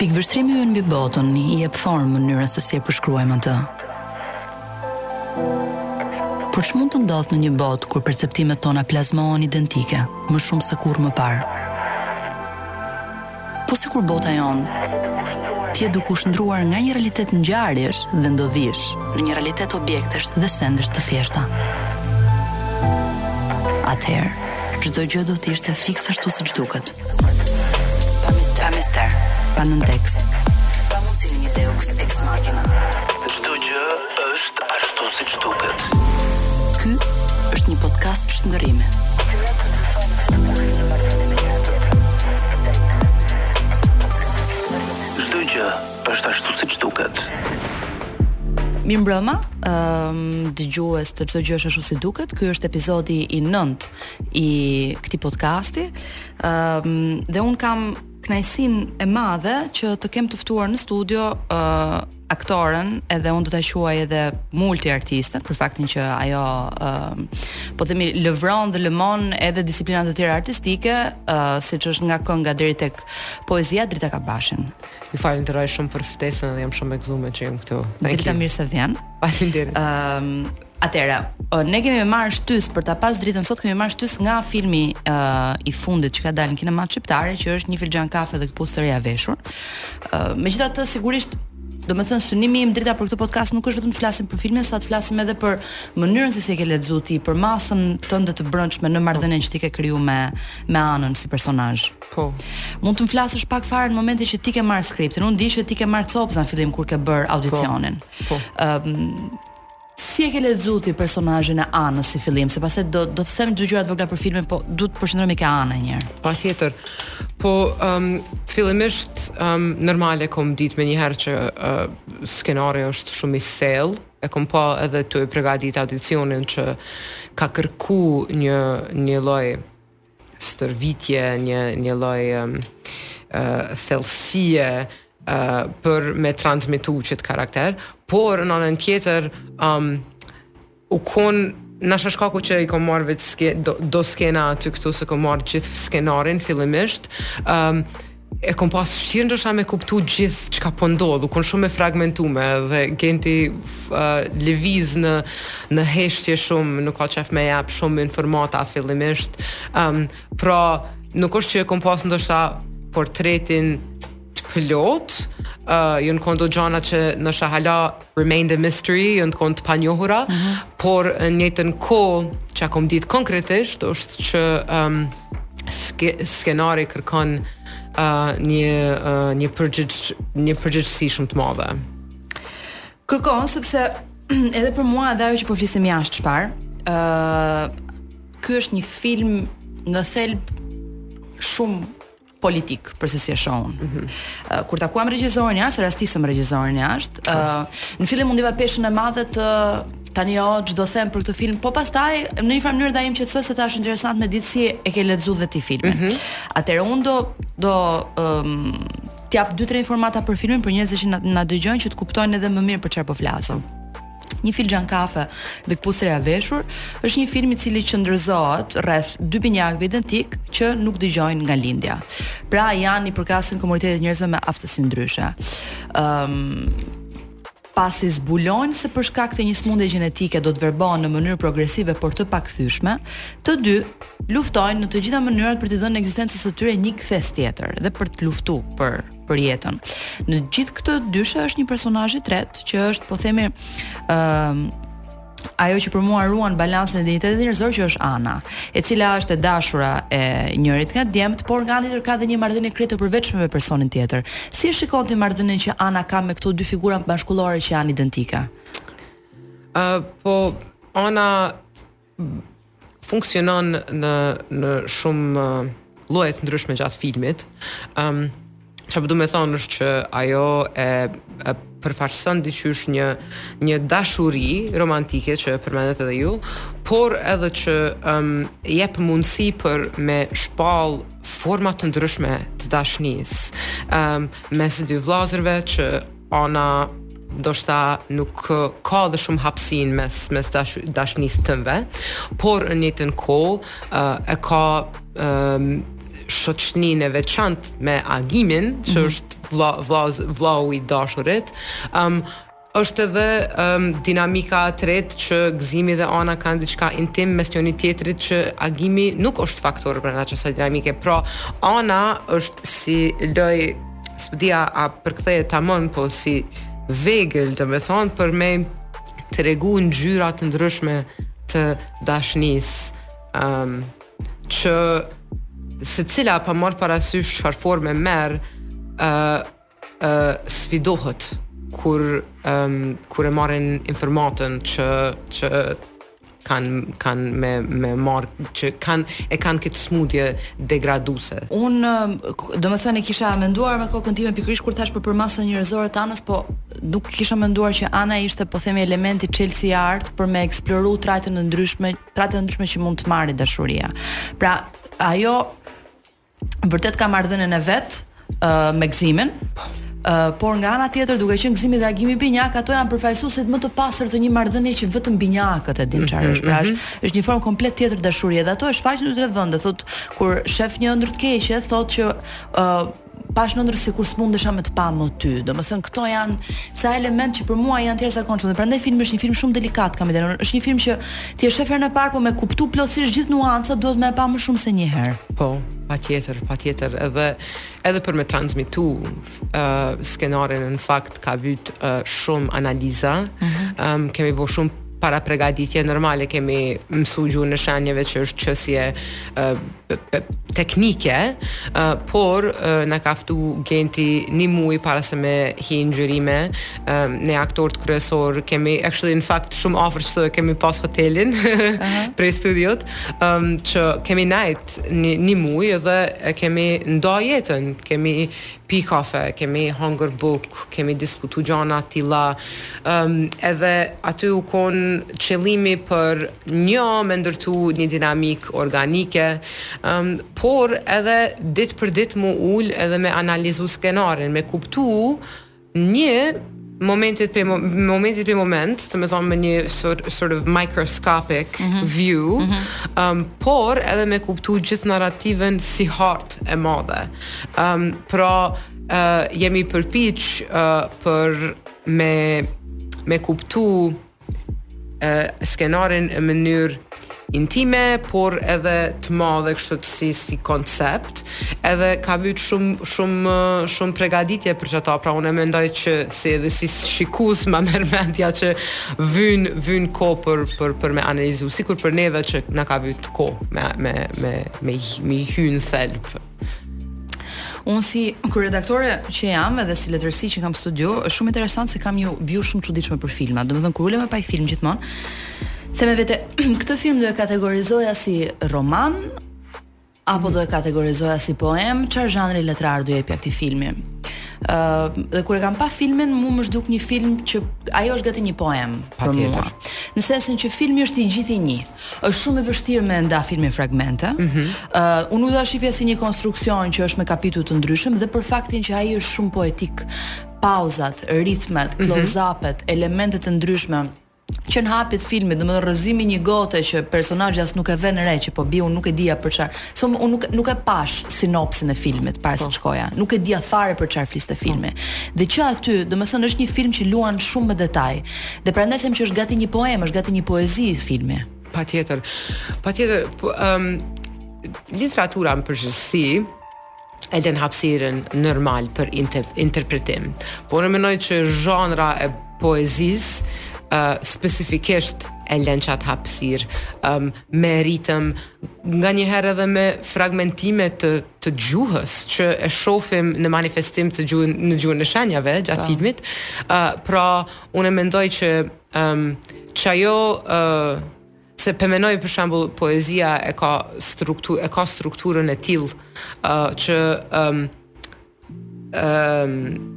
Pikëvështrimi ynë mbi botën i jep formë mënyrës se si e përshkruajmë atë. Por ç'mund të ndodhë në një botë kur perceptimet tona plazmohen identike, më shumë se kurrë më parë? Po sikur bota jonë të jetë duke u shndërruar nga një realitet ngjarjesh dhe ndodhish në një realitet objektesh dhe sendesh të thjeshta. Atëherë, çdo gjë do të ishte fiks ashtu siç duket. Pa mister, pa mister, pa nëntekst, pa mundësinë e një Deus ex machina. Çdo gjë Është ashtu siç duket. Ky është një podcast shndërrimi. Çdo gjë është ashtu siç duket. Mirëmbrëma, um, dëgjues të çdo gjë është ashtu si duket, ky është episodi i 9 i këtij podcasti. Um, dhe unë kam kënaqësinë e madhe që të kem të ftuar në studio uh, aktoren, edhe unë do ta quaj edhe multiartisten për faktin që ajo ë uh, po themi lëvron dhe lëvron edhe disiplina të tjera artistike, ë uh, siç është nga kënga deri tek poezia Drita Kabashin. Ju falenderoj shumë për ftesën dhe jam shumë e gëzuar që jam këtu. Drita mirë se vjen. Faleminderit. Ë um, Atëherë, ne kemi marrë shtys për ta pas Dritën sot kemi marrë shtys nga filmi uh, i fundit që ka dalë në kinemat shqiptare, që është një filxhan kafe dhe këpucë të reja veshur. Uh, Megjithatë, sigurisht Domethënë, synimi im Drita për këtë podcast nuk është vetëm të flasim për filmin, sa të flasim edhe për mënyrën se si e ke lexuar ti, për masën tënde të brendshme në marrëdhënien që ti ke krijuar me me Anën si personazh. Po. Mund të më flasësh pak fare në momentin që ti ke marrë skriptin. Unë di që ti ke marrë copëza në fillim kur ke bër po. audicionin. Po. Ëm po. um, Si e ke lexu ti personazhin e Anës si fillim, se pastaj do do të them dy gjëra të vogla për filmin, po du të përqendrohemi ke Ana një herë. Patjetër. Po um, fillimisht um, normale kom ditë menjëherë që uh, skenari është shumë i thellë, e kom pa edhe tu e pregadit audicionin që ka kërku një, një lloj stërvitje, një një lloj ë thellësie ë për me transmetu qet karakter, por në anën tjetër um, u kon ndoshta shkaku që i kom marrë veç ske, do, do skena aty këtu s'e kom marrë gjithë skenarin fillimisht. Ëm um, e kom pas vështirë ndoshta me kuptu gjithçka po ndodh, u kon shumë e fragmentume dhe Genti uh, lëviz në, në heshtje shumë, nuk ka qejf me jap shumë informata fillimisht, um, pra nuk është që e kom pas ndoshta portretin të plotë, uh, janë kon do gjana që ndoshta hala remained a mystery, janë kon të panjohura, uh -huh. por në njëjtën kohë çka kom ditë konkretisht, është që um, ske, skenari kërkon uh, një, uh, një, përgjegj, një përgjegjësi shumë të madhe. Kërkon, sepse edhe për mua dhe ajo që po flisnim jashtë më parë, uh, ky është një film në thelb shumë politik, për se si e shoh unë. Mm -hmm. Kur takuam regjizorin jashtë, rastësisht regjizorin jashtë, uh, në fillim u ndjeva peshën e madhe të tani o ç'do them për këtë film, po pastaj në një farë mënyrë dhe m'qetësoi se thashë interesant me ditë si e ke lexuar dhe ti filmin. Mm -hmm. Atëherë unë do do um, t'jap dy tre informata për filmin për njerëzit që na, na dëgjojnë që të kuptojnë edhe më mirë për çfarë po flasim. Një filxhan kafe dhe këpucë të reja veshur është një film i cili qëndrëzohet rreth dy binjakëve identik që nuk dëgjojnë nga lindja. Pra janë i përkasin komunitetit të njerëzve me aftësi ndryshe. Ëm um, pasi zbulojnë se për shkak të një sëmundjeje gjenetike do të verbohen në mënyrë progresive por të pakthyeshme, të dy luftojnë në të gjitha mënyrat për t'i dhënë ekzistencës së tyre një kthesë tjetër dhe për të luftuar për për jetën. Në gjithë këtë dyshe është një personazh i tretë që është po themi ë uh, ajo që për mua ruan balancën e dinjitetit njerëzor që është Ana, e cila është e dashura e njërit nga djemtë, por nga ana tjetër ka dhe një marrëdhënie krejt të përveçme me personin tjetër. Si e shikon ti marrëdhënien që Ana ka me këto dy figura mashkullore që janë identike? Ë uh, po Ana funksionon në në shumë uh, lloje të ndryshme gjatë filmit. Ëm um, çka po du me thonë është që ajo e, e përfaqëson diqysh një një dashuri romantike që e përmendët edhe ju, por edhe që um, jep mundësi për me shpall forma të ndryshme të dashnisë. Ëm um, mes dy vllazërve që Ana ndoshta nuk ka edhe shumë hapsinë mes mes dash, dashnisë tynve, por në njëjtën kohë e ka shoqninë e veçantë me Agimin, që mhm. është vla, vla, vllau i t'dashurit, um, është edhe um, dinamika e tretë që Gëzimi dhe Ana kanë diçka intim mes njoni-tjetrit që Agimi nuk është faktor në qësaj dinamike. Pra, Ana është si lloj S'po di a përkthehet tamon po si vegël, domethonë për me tregu ngjyra të ndryshme të dashnisë um, që secila pa marrë parasysh çfarë forme merr uh, uh, sfidohet kur, um, kur e marrin informatën që, që Kanë kanë me me marr që kanë e kanë këtë smundje degraduse. Unë domethënë e kisha menduar me kokën time pikërisht kur thash për përmasën njerëzore të Anës, po nuk kisha menduar që Ana ishte po themi elementi çelësi i artë për me eksploru trajtën e ndryshme, trajtën e ndryshme që mund të marrë dashuria. Pra, ajo vërtet ka marrëdhënien e vet uh, me Gëzimin. Uh, por nga ana tjetër duke qenë Gëzimi dhe Agimi binjakë ato janë përfaqësuesit më të pastër të një marrëdhënie që vetëm binjakët e dinë mhm, çfarë është pra mhm. është është një formë komplet tjetër dashurie dhe ato e shfaqin në tre vende thot kur shef një ëndërr të keqe thot që uh, pashë në ëndërr sikur s'mundesha me të pa më ty. Domethënë, këto janë ca elementë që për mua janë të jashtëzakonshëm. Dhe prandaj filmi është një film shumë delikat, kam i është një film që Ti e shef herën e parë po me kuptu plotësisht gjithë nuancat duhet me e pa më shumë se një herë. Po, patjetër, patjetër, edhe edhe për me transmitu uh, skenarin në fakt ka vyt uh, shumë analiza. Mm -hmm. um, kemi bo shumë parapregaditje normale kemi mësu gjuhën e shenjave që është pjesë uh, teknike, uh, por uh, na ka ftu Genti një muaj para se me hi në xhirime, uh, ne aktorët kryesorë kemi actually në fakt shumë afër e kemi pas hotelin uh -huh. prej studiot, um, që kemi nejt një, një muaj dhe e kemi nda jetën, kemi pi kafe, kemi hangër bukë, kemi diskutu gjana të tilla, um, edhe aty u kon qëllimi për një, me ndërtu një dinamikë organike, ëm, por edhe ditë për ditë m'u ul edhe me analizu skenarin, me kuptu një moment pe moment pe moment, domethonë me një sort, sort of microscopic mm -hmm. view, mm -hmm. um, por edhe me kuptu gjithë narrativen si hartë e madhe. Um, pra, uh, jemi përpjek uh, për me, me kuptu skenarin në mënyrë intime, por edhe të madhe kështu të si si koncept, edhe ka vyt shumë shumë shumë pregaditje për qata, pra unë mendoj që si edhe si shikues më merr mendja që vyn vyn kohë për për për me analizu, sikur për neve që na ka vyt kohë me me me me me hy n'thelb Unë si kryeredaktore që jam edhe si letërsi që kam studio, është shumë interesant se kam një view shumë të çuditshme për filma. Domethënë kur ulem me pa një film gjithmonë, them me vete, këtë film do e kategorizoja si roman apo do e kategorizoja si poemë, çfarë zhanri letrar do i jepja këtij filmi? Ë uh, dhe kur e kam pa filmin, mua m'është duk një film që ajo është gati një poemë për mua. Në sensin që filmi është i gjithë i një, Është shumë e vështirë me nda filmin n'fragmente. Ëh, mm -hmm. uh, unë do ta shifja si një konstruksion që është me kapituj të ndryshëm dhe për faktin që ai është shumë poetik. Pauzat, ritmet, mhm. close-upet, mm -hmm. elemente të ndryshme që në hapje t'filmit, domethënë rrëzimi i një gote që personazhi as nuk e ven re që po bi, unë nuk e dija për çfarë, so, unë nuk, nuk e pash sinopsin e filmit, para po. se shkoja, nuk e dija fare për çfarë fliste filmi. Po. Dhe që aty, domethënë, është një film që luan shumë me detaje, Dhe prandaj them që është gati një poemë, është gati një poezi filmi. Patjetër. Patjetër, po ëm um, literatura në përgjithësi e lën hapësirën normal për inter interpretim. Po unë mendoj që zhanra e poezisë uh, specifikisht e lën qat hapësirë um, me ritëm nganjëherë edhe me fragmentime të të gjuhës që e shofim në manifestim në gjuhën në gjuhën e shenjave gjatë Po. filmit. Ë uh, pra unë mendoj që ëm um, qajo ë uh, se pe menoj për shembull poezia e ka strukturë e ka strukturën e tillë uh, që ëm um, Ehm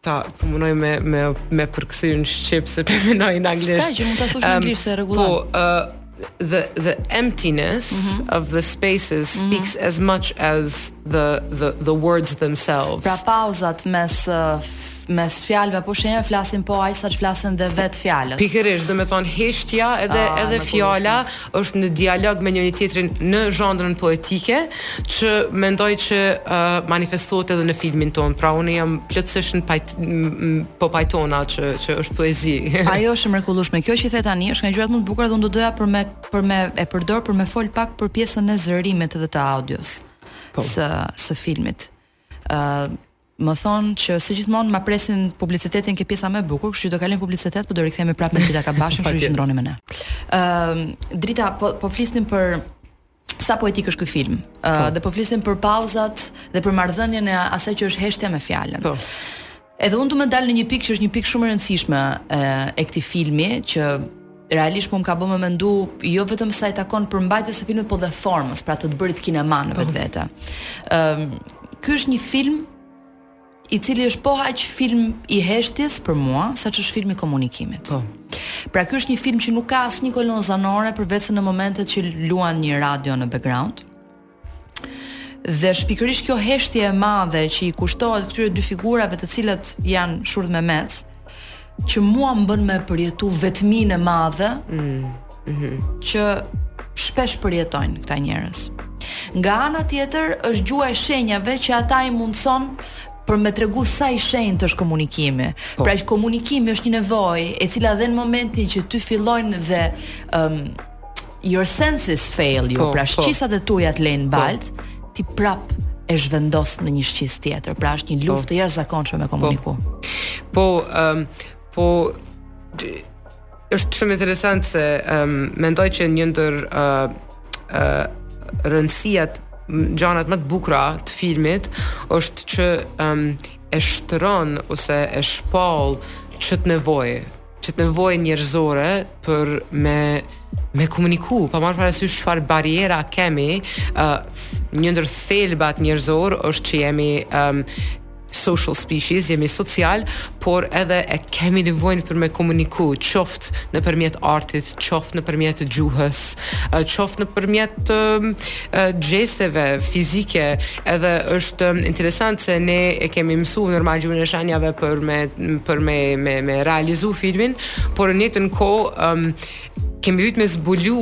tash po munoj me me me përkthy në shqip se po menoj në anglisht. S'ka gjë mund ta thush në ehm, anglisht se e rregullojm. Po, ë uh, the the emptiness mm -hmm. of the spaces mhm. speaks mm -hmm. as much as the the the words themselves. Pra pauzat mes uh, Mes fjalëve apo shenjave flasin po aq sa ç'flasin dhe vet fjalët. Pikërisht, domethonë heshtja edhe ah, edhe fjala është në dialog me njëri tjetrin në zhanrën poetike, që mendoj që uh, manifestohet edhe në filmin tonë. Pra unë jam plotësisht në pajt, po pajtona që që është poezi. Ajo është e mrekullueshme. Kjo që the tani është nga gjërat më të bukura dhe unë do doja për me për me e përdor për me fol pak për pjesën e zërimit dhe të audios. Po. Së së filmit. Ëh, uh, Më thonë që si gjithmonë ma presim publicitetin ke pjesa më e bukur, kështu që do kalojmë n'publicitet, po do rikthehemi prapë me Drita Kabashin, kështu që qëndroni me ne. Ëm Drita, po po flisnim për sa poetik është ky film. Ë po. dhe po flisnim për pauzat dhe për marrëdhënien e asaj që është heshtja me fjalën. Po. Edhe unë du me dal në një pikë që është një pikë shumë e rëndësishme e, e këtij filmi që realisht mu më ka bë me mendu jo vetëm sa i takon përmbajtjes së filmit, po dhe formës, pra të të bërit kinema në po. vetvete. Ëm um, ky është një film i cili është po aq film i heshtjes për mua, sa ç'është film i komunikimit. Po. Pra ky është një film që nuk ka asnjë kolonë zanore përveçse në momentet që luan një radio në background. Dhe është pikërisht kjo heshtje e madhe që i kushtohet këtyre dy figurave të cilat janë shurdhmemec, që mua më bën me përjetu vetminë e madhe, mm -hmm. që shpesh përjetojnë këta njerëz. Nga ana tjetër është gjuha e shenjave që ata i mundson për me tregu sa i shenjtë është komunikimi. Po. Pra komunikimi është një nevojë e cila dhe në momentin që ty fillojnë dhe ëm um, your senses fail you, po, pra po. shqisat e tuaja të lejnë po. baltë, ti prap e zhvendos në një shqisë tjetër. Pra është një po. luftë e jashtëzakonshme me komuniku. Po, ëm, po është shumë interesant se ëm mendoj që një ndër ë ë rëndësiat gjanat më të bukura të filmit është që ëm e shtron ose e shpall ç't nevojë qët nevojë njerëzore për me me komuniku, pa marrë parasysh çfarë barriera kemi, uh, një ndër thelbat njerëzor është që jemi um, social species, jemi social, por edhe e kemi nevojën për me komuniku, qoftë nëpërmjet artit, qoftë nëpërmjet gjuhës, qoftë nëpërmjet gjesteve fizike, edhe është interesant se ne e kemi mësu normal gjuhën e shenjave për me për me me, me realizu filmin, por në njëjtën kohë um, kemi vyt me zbulu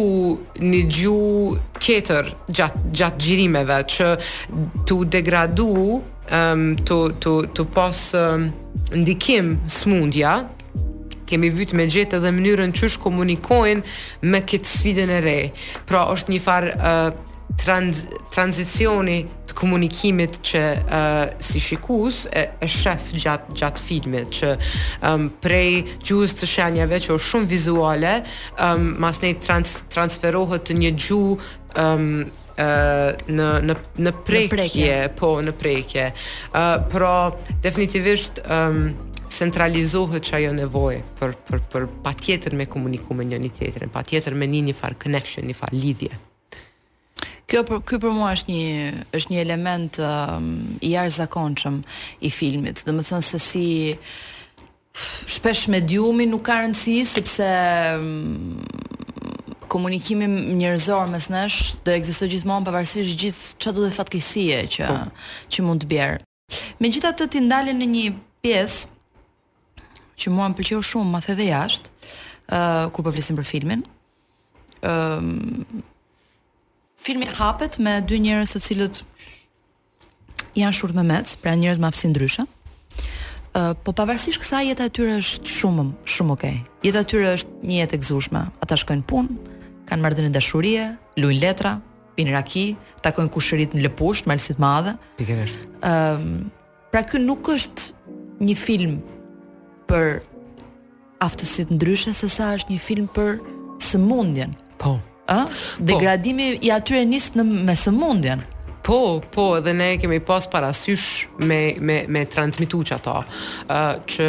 një gjuhë tjetër gjatë gjatë xhirimeve që tu degradu um, tu tu tu pas um, ndikim smundja kemi vyt me gjetë edhe mënyrën qysh komunikojmë me këtë sfidën e re. Pra është një farë uh, trans tranzicioni të komunikimit që uh, si shikues e, e shef gjatë gjatë filmit që um, prej gjuhës të shenjave që është shumë vizuale um, masnej trans transferohet në një gjuhë um, uh, në në në prekje, në prekje. po në prekje uh, pra definitivisht um, centralizohet që ajo nevojë për, për, për patjetër me komunikume një një tjetër, pa tjetër me një një farë connection, një farë lidhje. Kjo për ky për mua është një është një element um, i jashtëzakonshëm i filmit. Domethënë se si shpesh mediumi nuk ka rëndësi sepse mm, komunikimi njerëzor mes nesh do ekzistojë gjithmonë pavarësisht gjithë çfarëdo fatkeqësie që po. që mund të bjerë. Megjithatë ti ndale në një pjesë që mua më pëlqeu shumë, ma the dhe jashtë, ë uh, kur po flisim për filmin. Ë uh, filmi hapet me dy njerëz të cilët janë shurdhmemecë, pra njerëz me aftësi ndryshe. Ë uh, po pavarësisht kësaj jeta e tyre është shumë shumë okay. Jeta e tyre është një jetë e gëzueshme. Ata shkojnë punë, kanë marrëdhënie dashurie, luajnë letra, pinë raki, takojnë kushërit në Lëpush, në Malësi të Madhe. Pikërisht. Ëm, um, pra ky nuk është një film për aftësitë ndryshe sesa është një film për sëmundjen. Po. Ë? Po. Degradimi po. i atyre nis në me sëmundjen. Po, po, edhe ne kemi pas parasysh me me e transmetu ato. Ë uh, që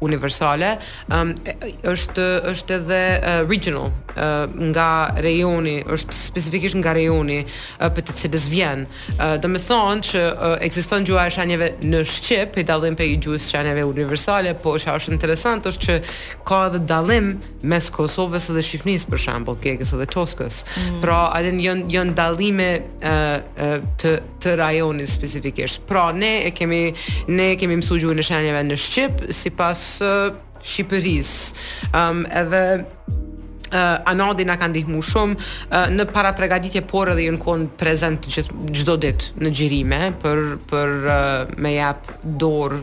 universale, um, është është edhe uh, regional uh, nga rejoni, është specifikisht nga rejoni uh, për të cilën vjen. Uh, do të thotë që uh, ekziston gjuha e shenjave në shqip, ka dallim prej gjuhës shenjave universale, po që është interesant është që ka edhe dallim mes Kosovës dhe Shqipërisë për shembull, Gegës dhe Toskës. Mm. Pra, ato janë janë dallime uh, uh, të të rajonit specifikisht. Pra ne e kemi ne e kemi mësu gjuhën e shenjave në shqip sipas uh, Shqipërisë. Ëm um, edhe uh, ANAD-i na ka ndihmu shumë uh, në parapregaditje por edhe janë konë prezent gjithë çdo ditë në xhirime për, për uh, me jap dorë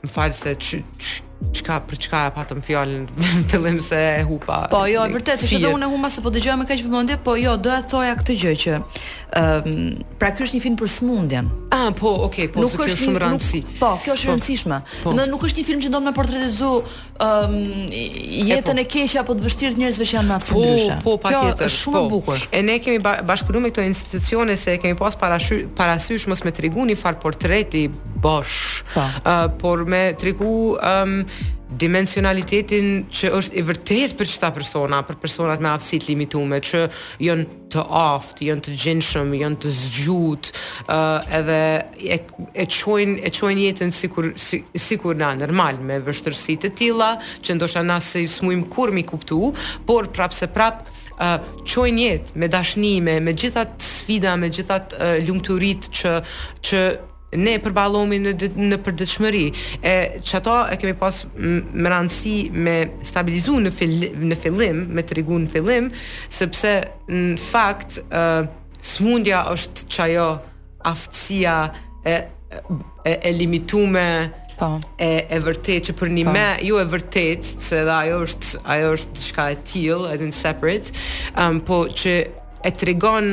Më fal se që, çka për çka e patëm fjalën n'fillim se e hupa. Po jo, e vërtet është edhe unë e humba se po dëgjoja me kaq vëmendje, po jo, doja të thoja këtë gjë që ëm um, pra ky është një film për smundjen. Ah, po, okay, po, nuk ka shumë rëndësi. Po, kjo është e po, rëndësishme. Po. Se nuk është një film që don me portretizu um, jetën po. e keqe apo të vështirë të njerëzve që janë në aftë po, ndryshe. Po, po, patjetër. Kjo është shumë po. e bukur. E ne kemi bashkëpunuar me këto institucione se kemi pas parashy, parasysh mos me tregu njëfar portreti bosh. Po. Uh, por me tregu um, dimensionalitetin që është i vërtetë për qeta persona, për personat me aftësi të limitume që janë të aftë, janë të gjindshëm, janë të zgjut, uh, edhe e, e çojnë, e çojnë jetën sikur, si, sikur na normal, me vështirësi të tilla, që ndoshta na as s'mujmë kurrë m'i kuptu, por prap se prap, uh, çojnë jetë me dashni, me gjithato sfida, me gjithato uh, lumturitë që, që ne përballohemi në në përditshmëri e qato e kemi pas me rëndësi me stabilizu në fil, në fillim me tregu në fillim sepse në fakt ë smundja është qajo aftësia e e, e limitume po e e vërtet që përnjime jo e vërtet se dhe ajo është ajo është diçka e tillë edhe në separate um, po që e tregon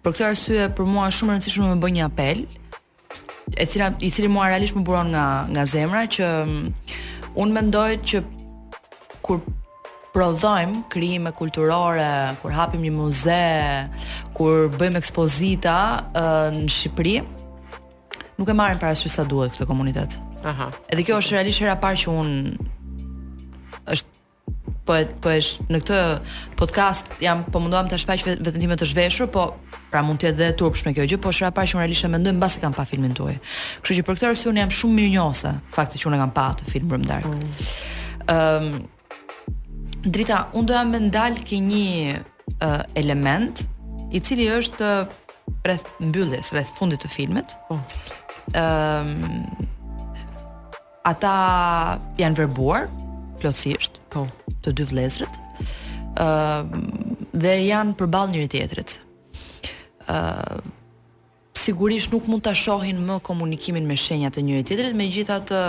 Për këtë arsye për mua është shumë e rëndësishme me bë një apel, e cila i cili mua realisht më buron nga nga zemra që mm, unë mendoj që kur prodhojmë krijime kulturore, kur hapim një muze, kur bëjmë ekspozita uh, në Shqipëri, nuk e marrim parasysh sa duhet këtë komunitet. Aha. Edhe kjo është realisht hera e parë që unë është po e po e në këtë podcast jam po mundohem ta shfaq veten time të zhveshur, po pra mund të jetë dhe e turpshme kjo gjë, po është hera e parë që unë realisht e mendoj mbasi kam pa filmin tuaj. Kështu që për këtë arsye unë jam shumë mirënjohëse faktit që unë kam pa atë film Rëm Dark. Mm. Ëm mm. um, Drita, unë doja me ndal ke një uh, element i cili është rreth mbylljes, rreth fundit të filmit. Po. Ëm mm. um, Ata janë verbuar plotësisht, po, të dy vëllezërit. ë dhe janë përballë njëri tjetrit. ë sigurisht nuk mund ta shohin më komunikimin me shenja të njëri tjetrit, megjithatë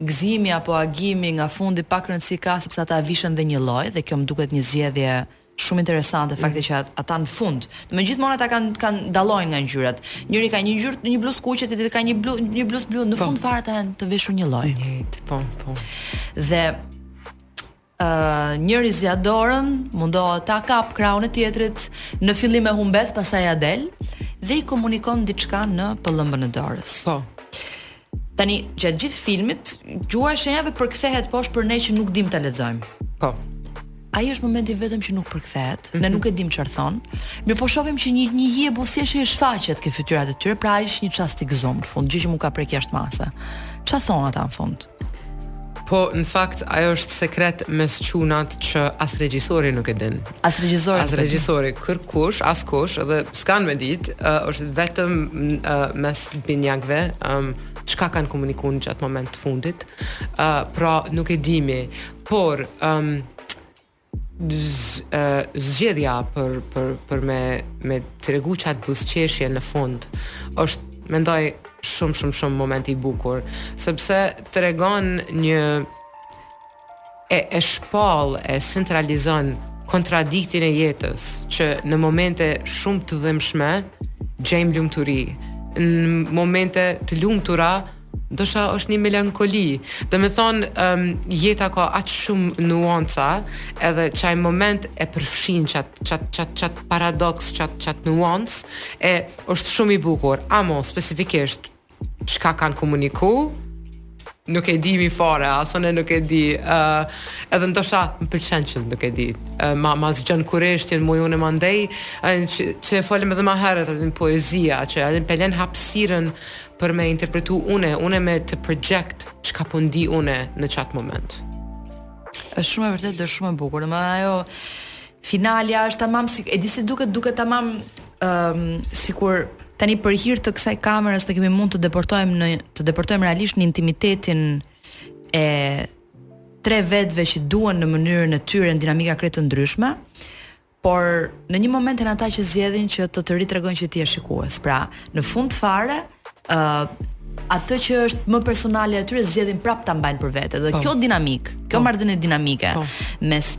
gëzimi apo agimi nga fundi pak rëndësi ka sepse ata vishen dhe njëlloj dhe kjo më duket një zgjedhje Shumë interesante fakti që ata në fund, me gjithmonë ata kanë kanë dallojnë nga ngjyrat. Njëri ka një ngjyrë, një bluzë të kuqe, tjetri ka një blu, një bluzë blu, në, po, fund fare ata janë të veshur njëlloj. Njëjtë, po, po. Dhe Uh, njëri zgjat dorën, mundohet ta kap krahun e tjetrit, në fillim e humbet, pastaj ia del dhe i komunikon diçka në pëllëmbën e dorës. Po. Tani, gjatë gjithë filmit, gjuha e shenjave përkthehet poshtë për ne që nuk dimë ta lexojmë. Po. Ai është momenti vetëm që nuk përkthehet, ne nuk e dimë çfarë thonë. Mirëpo shohim që një një hije buzëqeshje i shfaqet ke fytyrat e tyre, pra ai është një çast gëzimi në fund, gjë që mu më ka prek jashtë mase. Ça thonë ata në fund? Po në fakt ajo është sekret mes çunave që as regjisori nuk e din. As regjisori. As regjisori kërkush, askush edhe s'kan me ditë, uh, është vetëm uh, mes binjakëve, um, çka kanë komuniku në qat moment të fundit. Uh, pra nuk e dimi, por um, zgjedhja për për për me me tregu qat buzëqeshje në fund është mendoj shumë shumë shumë moment i bukur sepse tregon një e e shpall e centralizon kontradiktën e jetës që në momente shumë të dhimshme gjejmë lumturi në momente të lumtura Ndoshta është një melankoli, domethonë um, jeta ka atë shumë nuanca edhe qaj moment e përfshin qatë qat, qat, qat paradoks, qatë qat nuancë e është shumë i bukur, ama specifikisht çka kanë komuniku, nuk e dimi fare, as une nuk e di, uh, edhe ndoshta më pëlqen që nuk e di, uh, ma, ma zgjon kureshtjen mu edhe mandej, uh, që, që e folëm edhe ma herët, edhe n'poezi, që edhe m'pe len hapsirën Për me interpretu une, une me projekt çka po ndi une në qatë moment. Është shumë e vërtetë dhe shumë e bukur. Dmth ajo finalja është tamam si e disi duket duket tamam ëm um, sikur tani për hir të kësaj kamerës të kemi mund të depërtojmë në të depërtojmë realisht në intimitetin e tre vetave që duan në mënyrën e tyre në dinamika krejt të ndryshme por në një moment janë ata që zgjedhin që të të ritregojnë që ti je shikues. Pra, në fund fare, ë uh, atë që është më personale e tyre zgjedhin prap ta mbajnë për vete. Dhe po. kjo dinamikë, kjo po. marrëdhënie dinamike po. mes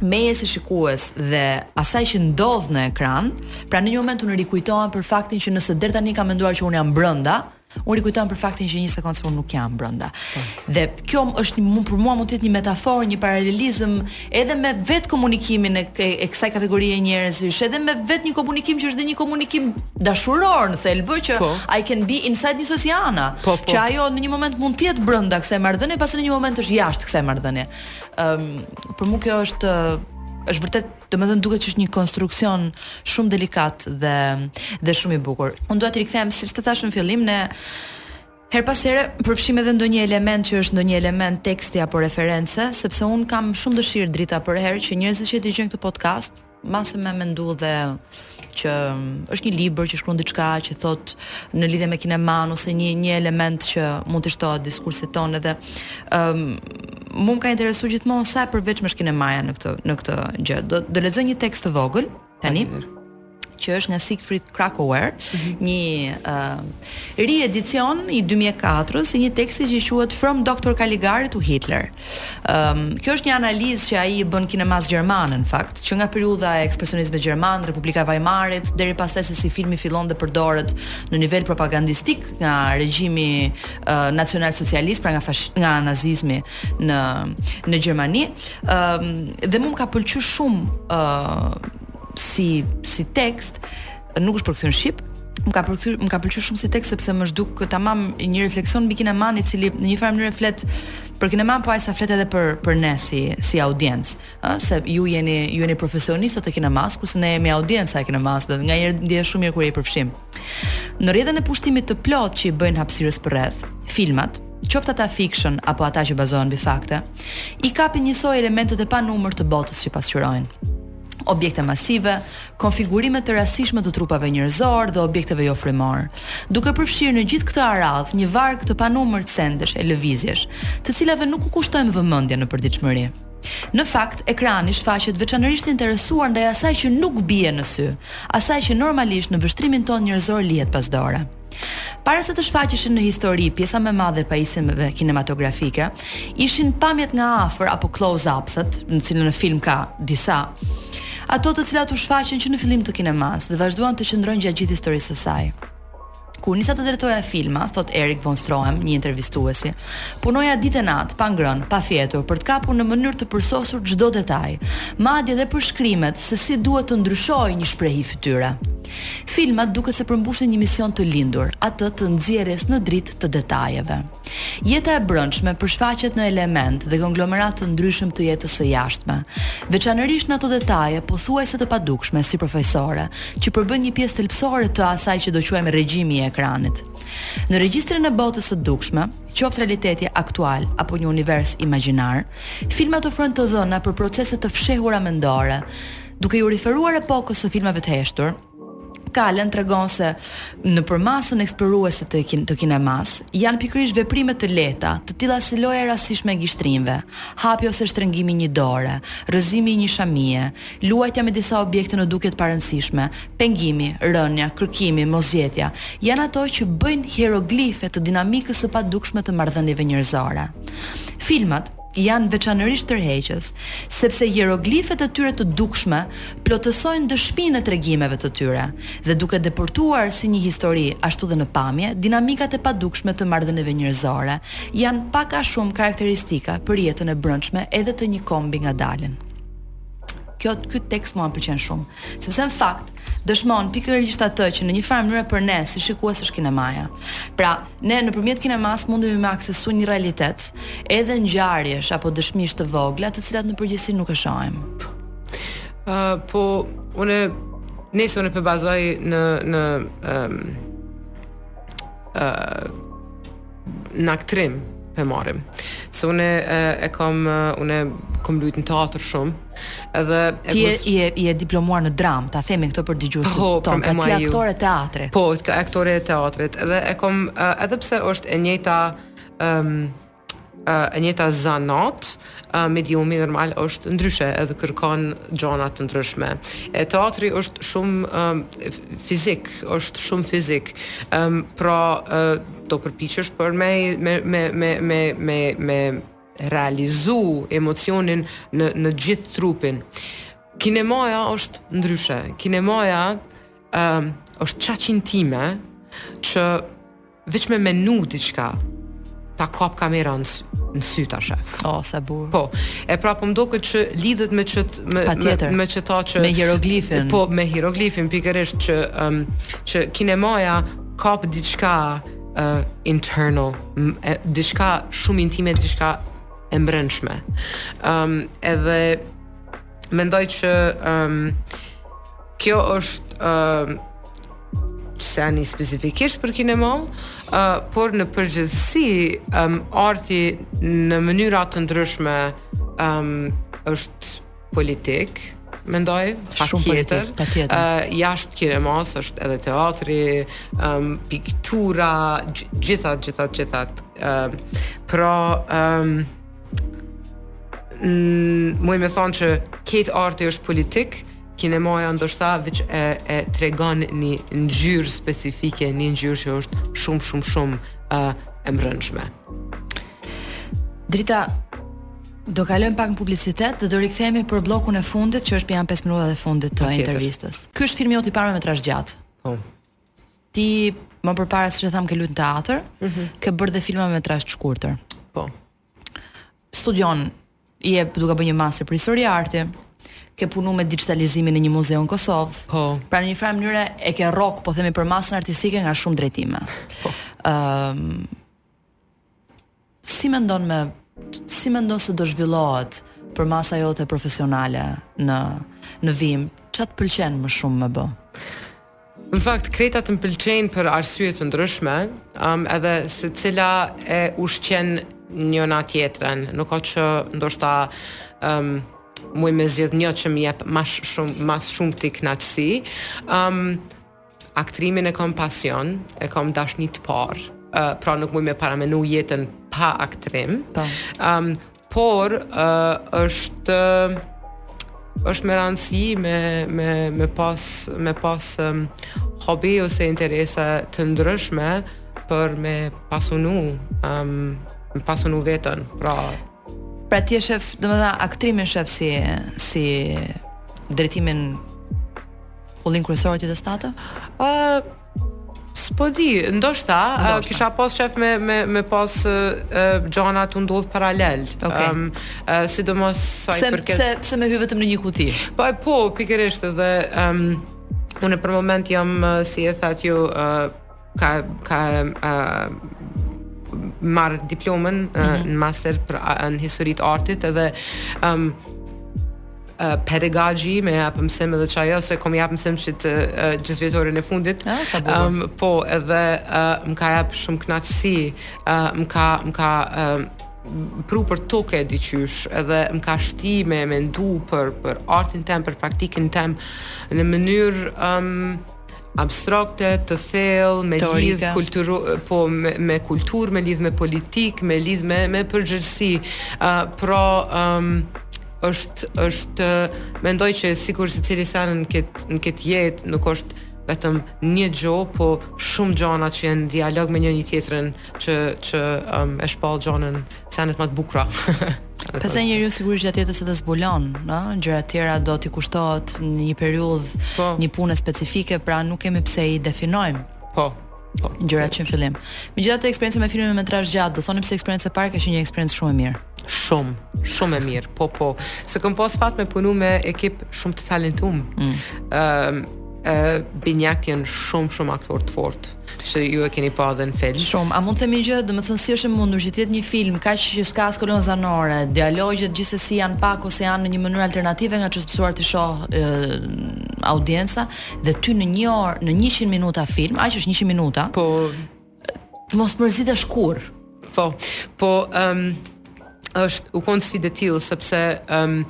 meje si shikues dhe asaj që ndodh në ekran, pra në një moment unë rikujtohem për faktin që nëse deri tani kam menduar që unë jam brenda, Unë rikujtohem për faktin që një sekondë se unë nuk jam brenda. Po. Dhe kjo është një mund për mua mund të jetë një metaforë, një paralelizëm edhe me vetë komunikimin e, e, e kësaj kategorie njerëzish, edhe me vetë një komunikim që është dhe një komunikim dashuror në thelbë që po. I can be inside një Oceana, po, po. që ajo në një moment mund të jetë brenda kësaj marrëdhënie, pasi në një moment është jashtë kësaj marrëdhënie. Ëm, um, për mua kjo është është vërtet Domethënë duket që është një konstruksion shumë delikat dhe dhe shumë i bukur. Unë dua të rikthehem siç të thashë në fillim ne herë pas here përfshim edhe ndonjë element që është ndonjë element teksti apo reference, sepse un kam shumë dëshirë Drita përherë që njerëzit që dëgjojnë këtë podcast, mbase me mendu dhe që është një libër që shkruan diçka që thot në lidhje me kineman ose një një element që mund të shtohet diskursit tonë dhe ëm um, mua më ka interesuar gjithmonë sa e përveçme është kinemaja në këtë në këtë gjë. Do do lexoj një tekst të vogël tani që është nga Siegfried Kracauer, mm -hmm. një uh, ri edicion i dy mijë e katrës i një teksti që quhet From Doctor Caligari to Hitler. Ëm, um, kjo është një analizë që ai i bën kinemas gjermane në fakt, që nga periudha e ekspresionizmit gjerman, Republika e Vajmarit, deri pastaj se si filmi fillon dhe përdoret në nivel propagandistik nga regjimi uh, nacional socialist, pra nga fash, nga nazizmi në në Gjermani. Ëm, um, dhe mua më ka pëlqyer shumë ë uh, si si tekst Nuk është përkthyer në shqip, më ka pëlqyer më ka pëlqyer shumë si tekst sepse më është duk tamam një refleksion mbi kinemanë i cili në një farë mënyrë flet për kinemanë po aq sa flet edhe për për ne si si audiencë ë se ju jeni ju jeni profesionistë të kinemasë kurse ne jemi audienca e kinemasë dhe nga herë ndjehesh shumë mirë kur je i përfshirë në rrjedhën e pushtimit të plot që i bëjnë hapësirës përreth filmat qoftë ata fiction apo ata që bazohen mbi fakte i kapin njësoj elementët e panumër të botës që pasqyrojnë objekte masive, konfigurime të rastishme të trupave njerëzorë dhe objekteve jofrymorë, duke përfshirë në gjithë këtë aradhe një varg të panumër sendesh e lëvizjesh, të cilave nuk u kushtojmë vëmendje në përditshmëri. Në fakt, ekrani shfaqet veçanërisht i interesuar ndaj asaj që nuk bie në sy, asaj që normalisht në vështrimin tonë njerëzor lihet pas dore. Para se të shfaqeshin në histori, pjesa më e madhe e pajisjeve kinematografike ishin pamjet nga afër apo close-ups-at, në cilën në film ka disa. Ato të cilat u shfaqën që në fillim të kinemasë dhe vazhduan të qëndrojnë gjatë gjithë historisë së saj. Kur nisa të drejtoja filma, thot Erich von Stroheim, një intervistuesi, punoja ditë e natë, pa ngrënë, pa fjetur, për të kapur në mënyrë të përsosur çdo detaj, madje edhe përshkrimet se si duhet të ndryshojë një shprehje fytyre. Filmat duket se përmbushin një mision të lindur, atë të nxjerrjes në dritë të detajeve. Jeta e brendshme përshfaqet në elemente dhe konglomeratë të ndryshëm të jetës së jashtme, veçanërisht në ato detaje pothuajse të padukshme sipërfaqësore, që përbëjnë një pjesë thelbësore të asaj që do quajmë regjimi i ekranit. Në regjistrim e botës së dukshme, qoftë realiteti aktual apo një univers imagjinar, filmat ofrojnë të dhëna për procese të fshehura mendore, Duke iu referuar epokës së filmave të heshtur, Kalen tregon se në përmasën eksploruese të, kin të kinemasë janë pikërisht veprimet e lehta, të tilla si loja e rastishme e gishtrinjve, hapja ose shtrëngimi i një dore, rrëzimi i një shamie, luajtja me disa objekte në dukje të parëndësishme, pengimi, rënia, kërkimi, mosgjetja, janë ato që bëjnë hieroglife të dinamikës së padukshme të marrëdhënieve njerëzore. Filmat janë veçanërisht tërheqës, sepse hieroglifet e tyre të dukshme plotësojnë dëshminë e tregimeve të tyre, dhe duke depërtuar si në histori ashtu dhe në pamje, dinamikat e padukshme të marrëdhënieve njerëzore, janë pak a shumë karakteristika për jetën e brendshme edhe të një kombi nga dalin. Kjo, ky tekst mua më pëlqen shumë, sepse në fakt, dëshmon pikërisht atë që në një farë mënyre për ne si shikues është kinemaja. Pra, ne nëpërmjet kinemasë mundemi me aksesu një realitet, edhe ngjarjesh apo dëshmish të vogla, të cilat në përgjithësi nuk e shohim. Ë po unë nëse unë po bazoj në në ëm ë në aktrim pe marrim. Se unë e, e kam unë kom lujt në teatër shumë. Edhe ti je, je, je e diplomuar në dramë, ta themi këtë për dëgjuesit po, tonë, pra ti je aktore teatri. Po, ti aktore e teatrit. Edhe e kam edhe pse është e njëjta ëm um, e njëjta zanat, mediumi normal është ndryshe edhe kërkon gjana të ndryshme. E teatri është shumë fizik, është shumë fizik. Ëm pra do përpiqesh për me me me me me me me realizu emocionin në në gjithë trupin. Kinemaja është ndryshe. Kinemaja ëm është çaq intime që Veç me menu diçka, ta kap kamera në sy në sy ta shef. O oh, sa bukur. Po. E pra po mdoket që lidhet me çet me me, me çeta që me hieroglifin. Po me hieroglifin pikërisht që um, që kinemaja kap diçka uh, internal, diçka shumë intime, diçka e mbrendshme. Ëm um, edhe mendoj që um, kjo është um, s'e di specifikisht për kinema, uh, por në përgjithësi um, arti në mënyra të ndryshme um, është politik, mendoj, patjetër, patjetër. Uh, jashtë kinemas është edhe teatri, um, piktura, gjithat, gjithat, gjithat. Uh, pra, um, Mm, Muj me thonë që krejt arti është politik, kinemaja ndoshta veç e, e tregon një ngjyrë specifike, një ngjyrë që është shumë shumë shumë e, e mbrendshme. Drita, do kalojmë pak në publicitet dhe do rikthehemi për bllokun e fundit që është janë 5 minutat e fundit të okay, intervistës. Ky është filmi jot i parë me metrazh të gjatë. Po. Ti më përpara siç e thamë ke luajtur në teatër, mm -hmm. ke bërë dhe filma me metrazh të shkurtër. Po. Studion, je duke bërë një master për histori arti. Ke punu me digjitalizimin e një muzeu në Kosovë. Po. Pra në një farë mënyre e ke rrok, po themi përmasën artistike nga shumë drejtime. Po. Ëm um, si mendon me si mendon se do zhvillohet përmasa jote profesionale në në vijim, ça të pëlqen më shumë me bë? Në fakt, krejtat më pëlqejnë për arsye të ndryshme, um, edhe secila e ushqen njona tjetren. Nuk ka që ndoshta um, muj me zgjedh një që më jep ma shumë, ma shumë kënaqësi. Um, Aktrimin e kam pasion, e kam dashni të parë. Uh, pra nuk muj me paramenu jetën pa aktrim. Po. Um, por uh, është është me rëndësi me me me pas me pas um, hobi ose interesa të ndryshme për me pasunu um, me pasunu vetën. Pra Pra ti e sheh, domethënë aktrimin sheh si si drejtimin ullin kryesor tashmë? Ë uh, S'po di, ndoshta, ndoshta. Uh, kisha pas qef me me me pas gjona uh, të ndodh paralel. Okay. Um, uh, sidomos sa i përket pse pse me hy vetëm në një kuti. Po po, pikërisht dhe um, unë për moment jam si e thatë ju uh, kam kam uh, marrë diplomën uh, mm -hmm. në master për uh, në histori të artit edhe um, Uh, pedagogji me jap mësim edhe qajo se kom jap mësim që të uh, gjysmëvjetorin e fundit. Ja, ah, um, po, edhe uh, më ka jap shumë kënaqësi, uh, më ka më ka uh, pru për toke edhe diqysh edhe më ka shti me mendu për, për artin tem, për praktikën teme në mënyrë um, abstrakte, të thellë, me lidh kulturë, po me, me kulturë, me lidh me politikë, me lidh me me përgjegjësi. Ë uh, pra um, është është mendoj që sikur secili send në këtë në këtë jetë nuk është vetëm një gjë, po shumë gjëra që janë në dialog me njëri tjetrin. që që um, e shfaq gjonë senet më të bukura. Pastaj njeriu sigurisht gjatë jetës edhe zbulon, ë, gjëra të tjera do t'i kushtohet në një periudhë, po. një pune specifike, pra nuk kemi pse i definojmë. Po. Po. Gjërat që në fillim. Megjithatë eksperienca me filmin me metrazh të gjatë, domethënë si eksperiencë e parë ka qenë një eksperiencë shumë e mirë. Shumë, shumë e mirë. Po, po. Se kam pas fat me punu me ekip shumë të talentuar. Mm. Ëm, mm. uh, uh, Binjak janë shumë shumë aktorë të fortë. që ju e keni pa dhe në film. Shumë, a mund të themi gjë, domethënë si është e mundur që të jetë një film kaq që s'ka as kolonë zanore, dialogjet gjithsesi janë pak ose janë në një mënyrë alternative nga ç'është mësuar t'i shohë audienca dhe ty në një orë, në 100 minuta film, aq është 100 minuta. Të mos mërzitesh kurrë. Po, po, um, është u kon sfidë e tillë sepse um,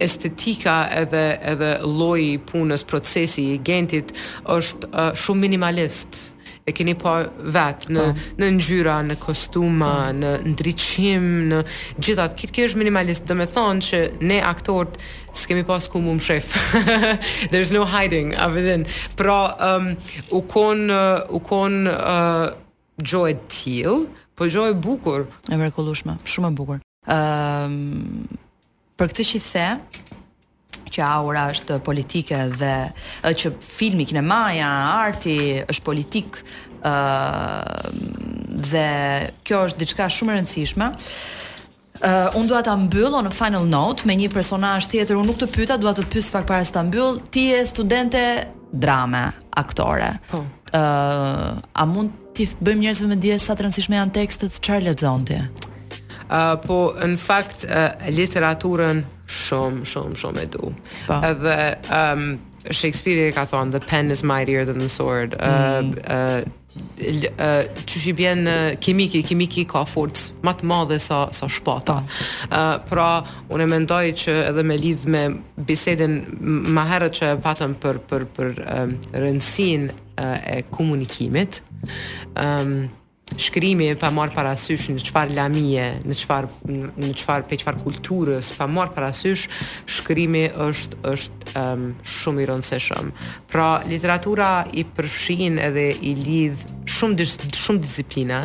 estetika edhe edhe lloji i punës, procesi i Gentit është uh, shumë minimalist. E keni pa vet në po. në ngjyra, në kostuma, po. në ndriçim, në gjithçka. Krejt kjo është minimalist, domethonë që ne aktorët s'kemi pas ku m'u mshef. There's no hiding other than pra um, u kon u kon uh, gjo e tillë, po gjo e bukur. E mrekullueshme, shumë e bukur. Ëm ehm, um, për këtë që the që aura është politike dhe që filmi, kinemaja, arti është politik, ë ehm, uh, dhe kjo është diçka shumë e rëndësishme. Unë dua ta mbyll on a final note me një personazh tjetër, unë nuk të pyeta, dua të të pyes pak para se ta mbyll. Ti je studente drame, aktore. Po. Ë, uh, a mund t'i bëjmë njerëzve me dije sa të rëndësishme janë tekstet, çfarë lexon ti? Ë, uh, po në fakt uh, literaturën shumë, shumë, shumë e du. Po. Edhe um, Shakespeare e ka thonë the pen is mightier than the sword. Ë, mm. uh, uh, qysh i bjen kimiki, kimiki ka forcë ma të madhe sa sa shpata. Ë pra unë mendoj që edhe me lidh me bisedën ma herët që e patëm për për për rëndësinë e komunikimit. Ëm shkrimi pa marr parasysh në çfarë lamie, në çfarë në çfarë prej çfarë kulturës, pa marr parasysh shkrimi është është um, shumë i rëndësishëm. Pra, literatura i përfshin edhe i lidh shumë dis, shumë disiplina,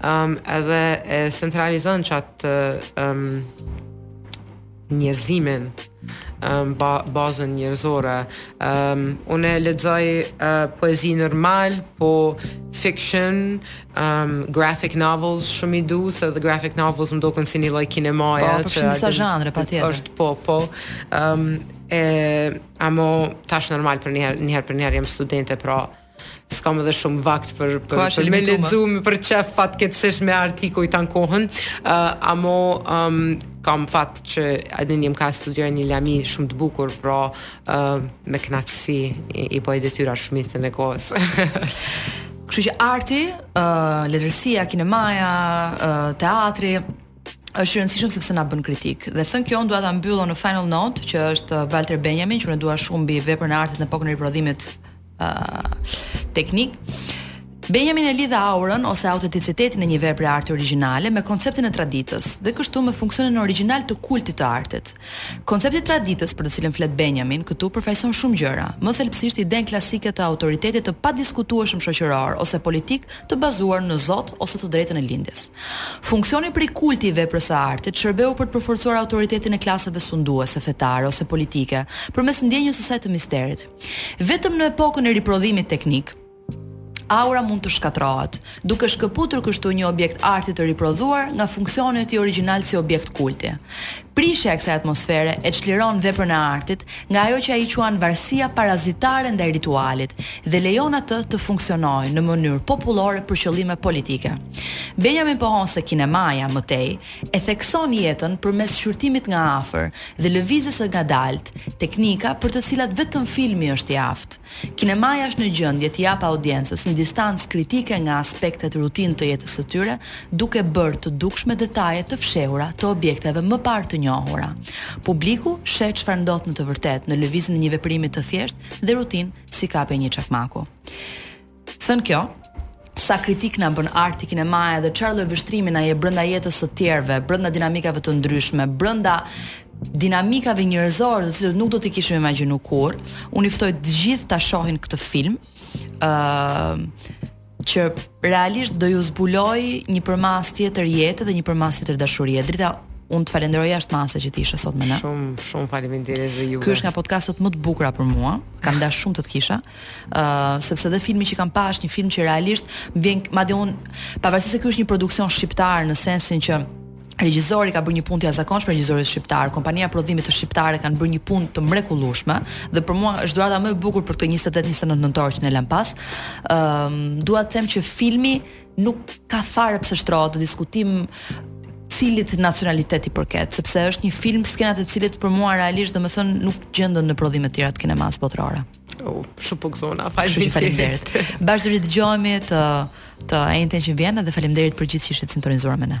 um, edhe e centralizon atë um, njerëzimin um, ba, bazën njerëzore. Um, unë e lexoj uh, poezi normal, po fiction, um, graphic novels shumë i du, se dhe graphic novels më duken si një lloj kinemaja. Po, përfshin disa zhanre, patjetër. Është po, po. Um, e Amo, tash normal për njëherë, njëherë për njëherë jam studente, pra s'kam edhe shumë vakt për për, Koha është për me e limituar. lexu, për qef fatkeqësisht me artikuj tan kohën. Uh, amo um, kam fat që edhe jam ka studioj një lami shumë të bukur, pra uh, me kënaqësi i, i bëj detyrat shumicën e kohës. Kështu që arti, ë letërsia, kinemaja, ë teatri, është i rëndësishëm sepse na bën kritik. Dhe thënë kjo unë dua ta mbyll në final note që është uh, Walter Benjamin, që unë e dua shumë mbi veprën e artit në epokën e riprodhimit uh, teknik. Benjamin e lidh aurën ose autenticitetin e një vepre arti origjinale me konceptin e traditës dhe kështu me funksionin origjinal të kultit të artit. Koncepti i traditës për të cilën flet Benjamin këtu përfaqëson shumë gjëra, më thelbësisht idenë klasike të autoritetit të padiskutueshëm shoqëror ose politik të bazuar në Zot ose të drejtën e lindjes. Funksioni prej kulti i veprës së artit shërbeu për të përforcuar autoritetin e klasave sunduese fetare ose politike, përmes ndjenjës së saj të misterit. Vetëm në epokën e riprodhimit teknik, aura mund të shkatërrohet, duke shkëputur kështu një objekt arti të riprodhuar nga funksioni i tij origjinal si objekt kulti. Prishja e kësaj atmosfere e çliron veprën e artit nga ajo që ai quan varësia parazitare ndaj ritualit dhe e lejon atë të funksionojë në mënyrë popullore për qëllime politike. Benjamin pohon se kinemaja, më tej, e thekson jetën përmes shqyrtimit nga afër dhe lëvizjes së ngadaltë, teknika për të cilat vetëm filmi është i aftë. Kinemaja është në gjendje t'i japë audiencës një distancë kritike nga aspektet rutinë të jetës së tyre, duke bërë të dukshme detaje të fshehura të objekteve më parë të njohura. Publiku sheh çfarë ndodh në të vërtetë në lëvizjen e një veprimi të thjeshtë dhe rutinë si kapja e një çakmaku. Thënë kjo, sa kritikë na bën arti, kinemaja dhe çfarë lloj vështrimi na jep brenda jetës së të tjerëve, brenda dinamikave të ndryshme, brenda dinamikave njerëzore të cilat nuk do t'i kishim imagjinu kurrë. Unë i ftoj të gjithë ta shohin këtë film. ë uh, që realisht do ju zbulojë një përmasë tjetër jete dhe një përmasë tjetër dashurie. Drita, unë të falenderoj jashtë mase që ti ishe sot me ne. Shumë, shumë faleminderit dhe ju. Ky është nga podcastet më të bukura për mua. Kam dashur shumë të të kisha. ë uh, sepse dhe filmi që kam pa është një film që realisht më vjen madje un pavarësisht se ky është një produksion shqiptar në sensin që Regjizori ka bërë një punë të jashtëzakonshme regjizorit shqiptar. Kompania e prodhimit shqiptare kanë bërë një punë të mrekullueshme dhe për mua është dhurata më e bukur për këtë 28-29 nëntor që ne lamë pas. Ëm, ehm, um, dua të them që filmi nuk ka fare pse shtrohet në diskutim cilit nacionalitet i përket, sepse është një film skenat e të cilit për mua realisht domethënë nuk gjenden në prodhime të tjera të kinemasë botërore. Oh, shumë po gëzohna. Faleminderit. Faleminderit. Bashkë dëgjohemi të enjten që vjen dhe faleminderit për të gjithë që ishit të sintonizuar me ne.